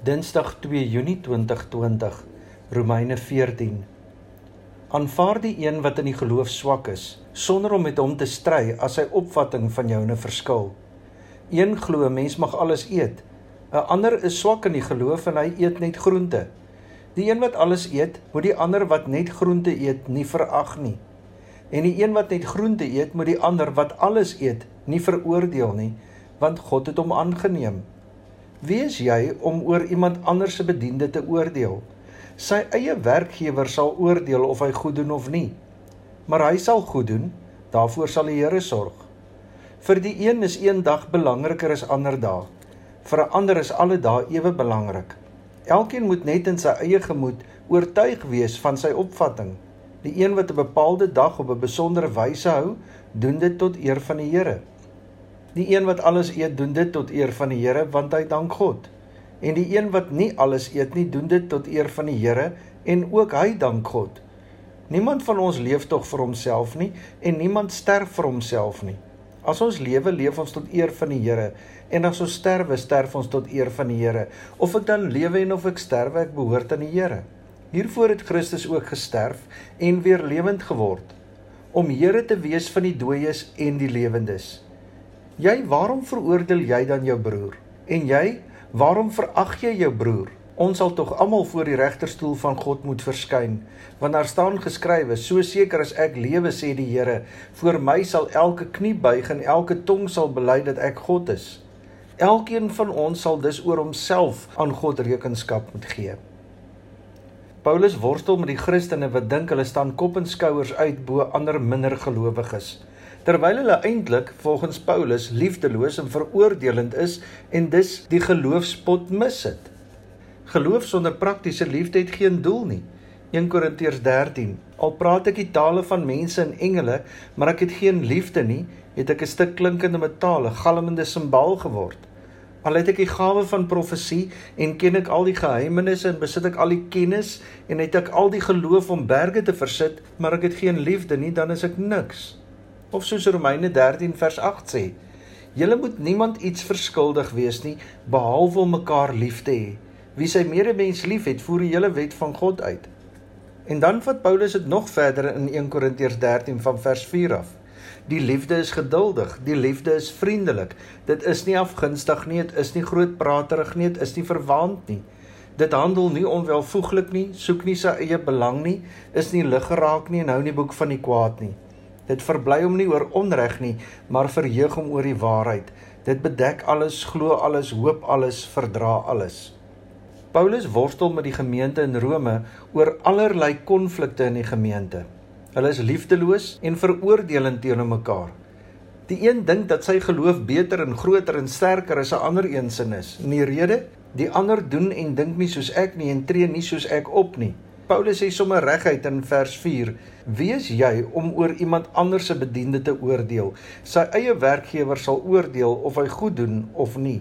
Dinsdag 2 Junie 2020 Romeine 14 Aanvaar die een wat in die geloof swak is sonder om met hom te stry as sy opvatting van joune verskil. Een glo mens mag alles eet. 'n Ander is swak in die geloof en hy eet net groente. Die een wat alles eet, moet die ander wat net groente eet nie verag nie. En die een wat net groente eet, moet die ander wat alles eet nie veroordeel nie, want God het hom aangeneem. Wie is jy om oor iemand anders se bediende te oordeel? Sy eie werkgewer sal oordeel of hy goed doen of nie. Maar hy sal goed doen, daarvoor sal die Here sorg. Vir die een is een dag belangriker as ander dae. Vir 'n ander is alle dae ewe belangrik. Elkeen moet net in sy eie gemoed oortuig wees van sy opvatting. Die een wat 'n bepaalde dag op 'n besondere wyse hou, doen dit tot eer van die Here. Die een wat alles eet, doen dit tot eer van die Here, want hy dank God. En die een wat nie alles eet nie, doen dit tot eer van die Here en ook hy dank God. Niemand van ons leef tog vir homself nie en niemand sterf vir homself nie. As ons lewe, leef ons tot eer van die Here en as ons sterwe, sterf ons tot eer van die Here. Of ek dan lewe en of ek sterwe, ek behoort aan die Here. Hiervoor het Christus ook gesterf en weer lewend geword om Here te wees van die dooies en die lewendes. Jy, waarom veroordeel jy dan jou broer? En jy, waarom verag jy jou broer? Ons sal tog almal voor die regterstoel van God moet verskyn, want daar staan geskrywe: So seker as ek lewe, sê die Here, voor my sal elke knie buig en elke tong sal bely dat ek God is. Elkeen van ons sal dus oor homself aan God rekenskap moet gee. Paulus worstel met die Christene wat dink hulle staan kop en skouers uit bo ander minder gelowiges terwyl hulle eintlik volgens Paulus liefdeloos en veroordelend is en dus die geloofspot mis het. Geloof sonder praktiese liefde het geen doel nie. 1 Korintiërs 13. Al praat ek die tale van mense en engele, maar ek het geen liefde nie, het ek 'n stuk klinkende metaal, 'n galmende simbaal geword. Al het ek die gawe van profesie en ken ek al die geheimenisse en besit ek al die kennis en het ek al die geloof om berge te versit, maar ek het geen liefde nie, dan is ek niks. Of soos Romeine 13 vers 8 sê: Julle moet niemand iets verskuldig wees nie behalwe om mekaar lief te hê. Wie sy medemens liefhet, voer die hele wet van God uit. En dan vat Paulus dit nog verder in 1 Korintiërs 13 van vers 4 af. Die liefde is geduldig, die liefde is vriendelik. Dit is nie afgunstig nie, dit is nie grootpraterig nie, dit is nie verwaand nie. Dit handel nie onwelvoeglik nie, soek nie sy eie belang nie, is nie lig geraak nie en hou nie boek van die kwaad nie. Dit verbly hom nie oor onreg nie, maar verheug hom oor die waarheid. Dit bedek alles, glo alles, hoop alles, verdra alles. Paulus worstel met die gemeente in Rome oor allerlei konflikte in die gemeente. Hulle is liefdeloos en veroordelend teenoor mekaar. Die een dink dat sy geloof beter en groter en sterker as 'n ander een se is. En die rede, die ander doen en dink nie soos ek nie en tree nie soos ek op nie. Paulus sê sommer reguit in vers 4: Wie is jy om oor iemand anders se bediende te oordeel? Sy eie werkgewer sal oordeel of hy goed doen of nie.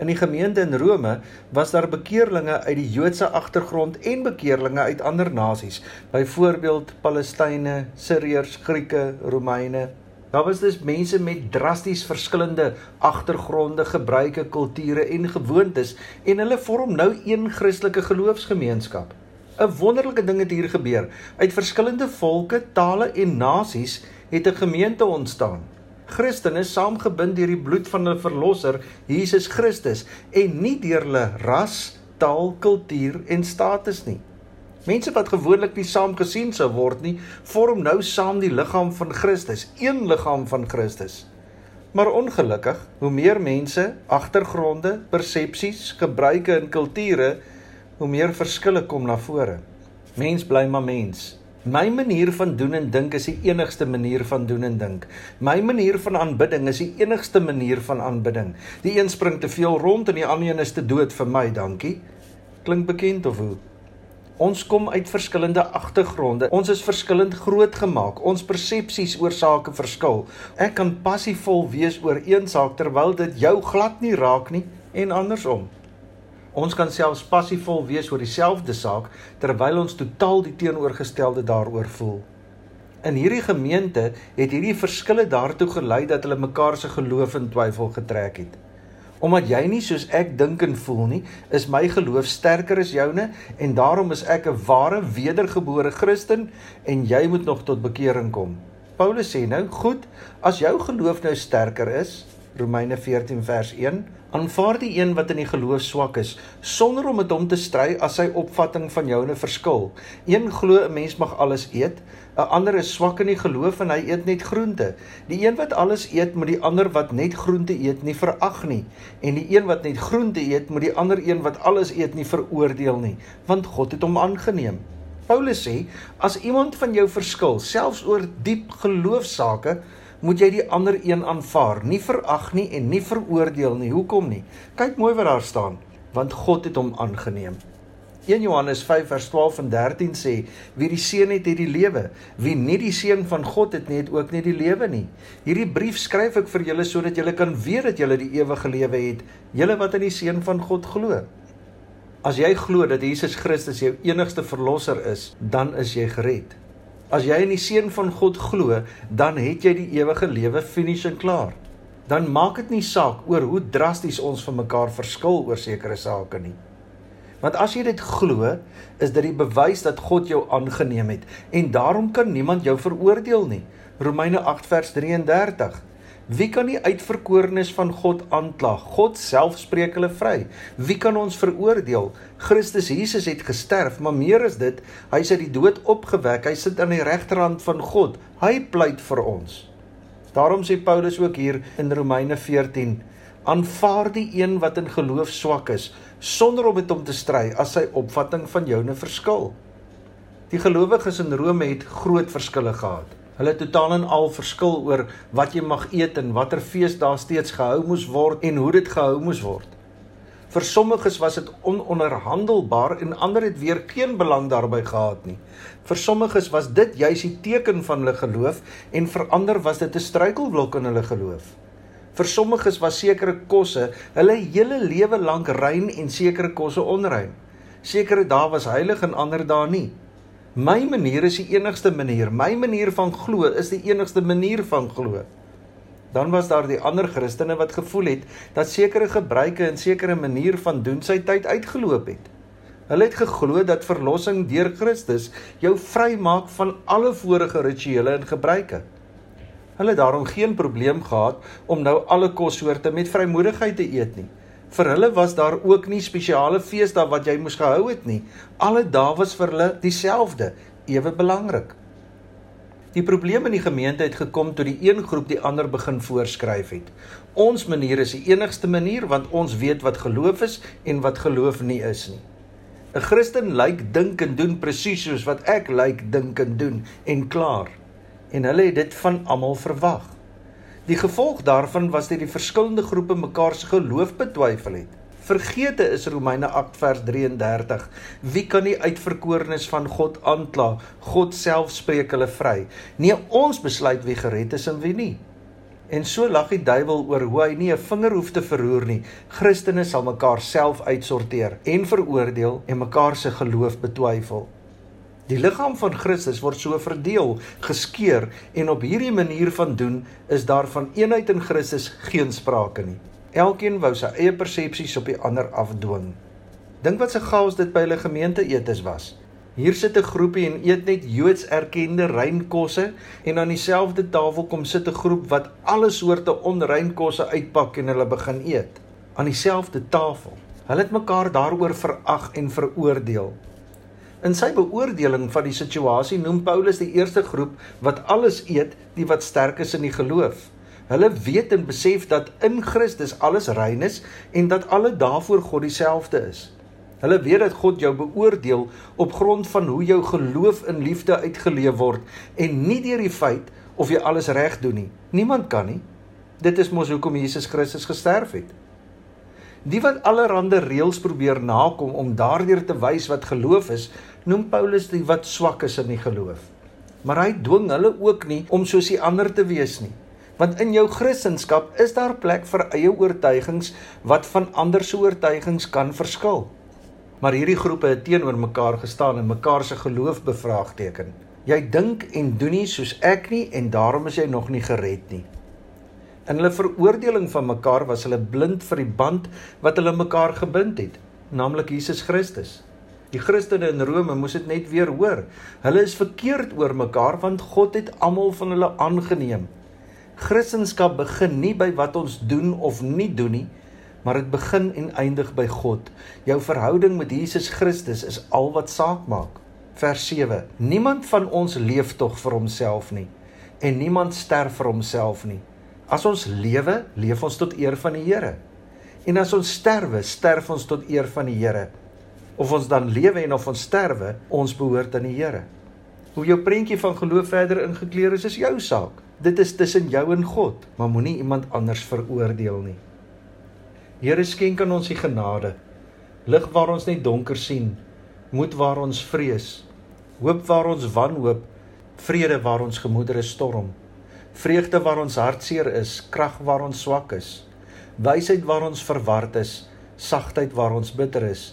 In die gemeente in Rome was daar bekeerlinge uit die Joodse agtergrond en bekeerlinge uit ander nasies, byvoorbeeld Palestynë, Siriërs, Grieke, Romeine. Daar was dus mense met drasties verskillende agtergronde, gebruike, kulture en gewoontes en hulle vorm nou een Christelike geloofsgemeenskap. 'n Wonderlike ding het hier gebeur. Uit verskillende volke, tale en nasies het 'n gemeente ontstaan. Christene saamgebind deur die bloed van 'n verlosser, Jesus Christus, en nie deur hulle ras, taal, kultuur en status nie. Mense wat gewoonlik nie saam gesien sou word nie, vorm nou saam die liggaam van Christus, een liggaam van Christus. Maar ongelukkig, hoe meer mense, agtergronde, persepsies, gebruike en kulture hoe meer verskille kom na vore. Mens bly maar mens. My manier van doen en dink is die enigste manier van doen en dink. My manier van aanbidding is die enigste manier van aanbidding. Die een spring te veel rond en die ander een is te dood vir my, dankie. Klink bekend of hoe? Ons kom uit verskillende agtergronde. Ons is verskillend grootgemaak. Ons persepsies oor sake verskil. Ek kan passievol wees oor een saak terwyl dit jou glad nie raak nie en andersom. Ons kan selfs passievol wees oor dieselfde saak terwyl ons totaal die teenoorgestelde daaroor voel. In hierdie gemeente het hierdie verskille daartoe gelei dat hulle mekaar se geloof in twyfel getrek het. Omdat jy nie soos ek dink en voel nie, is my geloof sterker as joune en daarom is ek 'n ware wedergebore Christen en jy moet nog tot bekering kom. Paulus sê nou, goed, as jou geloof nou sterker is, Romeine 14 vers 1, aanvaar die een wat in die geloof swak is, sonder om met hom te stry as sy opvatting van joune verskil. Een glo 'n mens mag alles eet, 'n ander is swak in die geloof en hy eet net groente. Die een wat alles eet, moet die ander wat net groente eet nie verag nie, en die een wat net groente eet, moet die ander een wat alles eet nie veroordeel nie, want God het hom aangeneem. Paulus sê, as iemand van jou verskil, selfs oor diep geloofsaake, moet jy die ander een aanvaar, nie verag nie en nie veroordeel nie. Hoekom nie? Kyk mooi wat daar staan, want God het hom aangeneem. 1 Johannes 5 vers 12 en 13 sê: Wie die Seun het, het die lewe. Wie nie die Seun van God het nie, het ook nie die lewe nie. Hierdie brief skryf ek vir julle sodat julle kan weet dat julle die ewige lewe het, julle wat in die Seun van God glo. As jy glo dat Jesus Christus jou enigste verlosser is, dan is jy gered. As jy in die seun van God glo, dan het jy die ewige lewe finies en klaar. Dan maak dit nie saak oor hoe drasties ons van mekaar verskil oor sekere sake nie. Want as jy dit glo, is dit die bewys dat God jou aangeneem het en daarom kan niemand jou veroordeel nie. Romeine 8 vers 33. Wie kan die uitverkorenes van God aankla? God self spreek hulle vry. Wie kan ons veroordeel? Christus Jesus het gesterf, maar meer is dit, hy is uit die dood opgewek. Hy sit aan die regterhand van God. Hy pleit vir ons. Daarom sê Paulus ook hier in Romeine 14: Aanvaar die een wat in geloof swak is, sonder om met hom te stry as sy opvatting van joune verskil. Die gelowiges in Rome het groot verskille gehad. Hulle totaal en al verskil oor wat jy mag eet en watter fees daar steeds gehou moes word en hoe dit gehou moes word. Vir sommiges was dit ononderhandelbaar en ander het weer geen belang daarbey gehad nie. Vir sommiges was dit juis die teken van hulle geloof en vir ander was dit 'n struikelblok in hulle geloof. Vir sommiges was sekere kosse hulle hele lewe lank rein en sekere kosse onrein. Sekere dae was heilig en ander dae nie. My manier is die enigste manier. My manier van glo is die enigste manier van glo. Dan was daar die ander Christene wat gevoel het dat sekere gebruike en sekere manier van doen sy tyd uitgeloop het. Hulle het geglo dat verlossing deur Christus jou vrymaak van alle vorige rituele en gebruike. Hulle het daarom geen probleem gehad om nou alle kossoorte met vrymoedigheid te eet nie. Vir hulle was daar ook nie spesiale feesdae wat jy moes gehou het nie. Alle dae was vir hulle dieselfde, ewe belangrik. Die probleem in die gemeente het gekom toe die een groep die ander begin voorskryf het. Ons manier is die enigste manier want ons weet wat geloof is en wat geloof nie is nie. 'n Christen lyk dink en doen presies soos wat ek lyk dink en doen en klaar. En hulle het dit van almal verwag. Die gevolg daarvan was dat die verskillende groepe mekaar se geloof betwyfel het. Vergete is Romeine 8 vers 33. Wie kan die uitverkorenes van God aankla? God self spreek hulle vry. Nee, ons besluit wie gered is en wie nie. En so lag die duiwel oor hoe hy nie 'n vinger hoef te verroer nie. Christene sal mekaar self uitsorteer en veroordeel en mekaar se geloof betwyfel. Die liggaam van Christus word so verdeel, geskeur en op hierdie manier van doen is daar van eenheid in Christus geen sprake nie. Elkeen wou sy eie persepsies op die ander afdwing. Dink wat se chaos dit by hulle gemeente etes was. Hier sit 'n groepie en eet net Joods erkende reinkosse en aan dieselfde tafel kom sit 'n groep wat alle soorte onrein kosse uitpak en hulle begin eet aan dieselfde tafel. Hulle het mekaar daaroor verag en veroordeel. In sy beoordeling van die situasie noem Paulus die eerste groep wat alles eet, die wat sterk is in die geloof. Hulle weet en besef dat in Christus alles rein is en dat alle daarvoor God dieselfde is. Hulle weet dat God jou beoordeel op grond van hoe jou geloof in liefde uitgeleef word en nie deur die feit of jy alles reg doen nie. Niemand kan nie. Dit is mos hoekom Jesus Christus gesterf het. Die wat allerhande reëls probeer nakom om daardeur te wys wat geloof is, noem Paulus die wat swak is in die geloof. Maar hy dwing hulle ook nie om soos die ander te wees nie. Want in jou Christendom is daar plek vir eie oortuigings wat van ander se oortuigings kan verskil. Maar hierdie groepe het teenoor mekaar gestaan en mekaar se geloof bevraagteken. Jy dink en doen nie soos ek nie en daarom is jy nog nie gered nie. In hulle veroordeling van mekaar was hulle blind vir die band wat hulle mekaar gebind het, naamlik Jesus Christus. Die Christene in Rome moes dit net weer hoor. Hulle is verkeerd oor mekaar want God het almal van hulle aangeneem. Christendom begin nie by wat ons doen of nie doen nie, maar dit begin en eindig by God. Jou verhouding met Jesus Christus is al wat saak maak. Vers 7. Niemand van ons leef tog vir homself nie en niemand sterf vir homself nie. As ons lewe, leef ons tot eer van die Here. En as ons sterwe, sterf ons tot eer van die Here. Of ons dan lewe en of ons sterwe, ons behoort aan die Here. Hoe jou prentjie van geloof verder ingekleer is, is jou saak. Dit is tussen jou en God, maar moenie iemand anders veroordeel nie. Here skenk aan ons die genade. Lig waar ons net donker sien, moed waar ons vrees, hoop waar ons wanhoop, vrede waar ons gemoedere storm, vreugde waar ons hartseer is, krag waar ons swak is, wysheid waar ons verward is, sagtheid waar ons bitter is,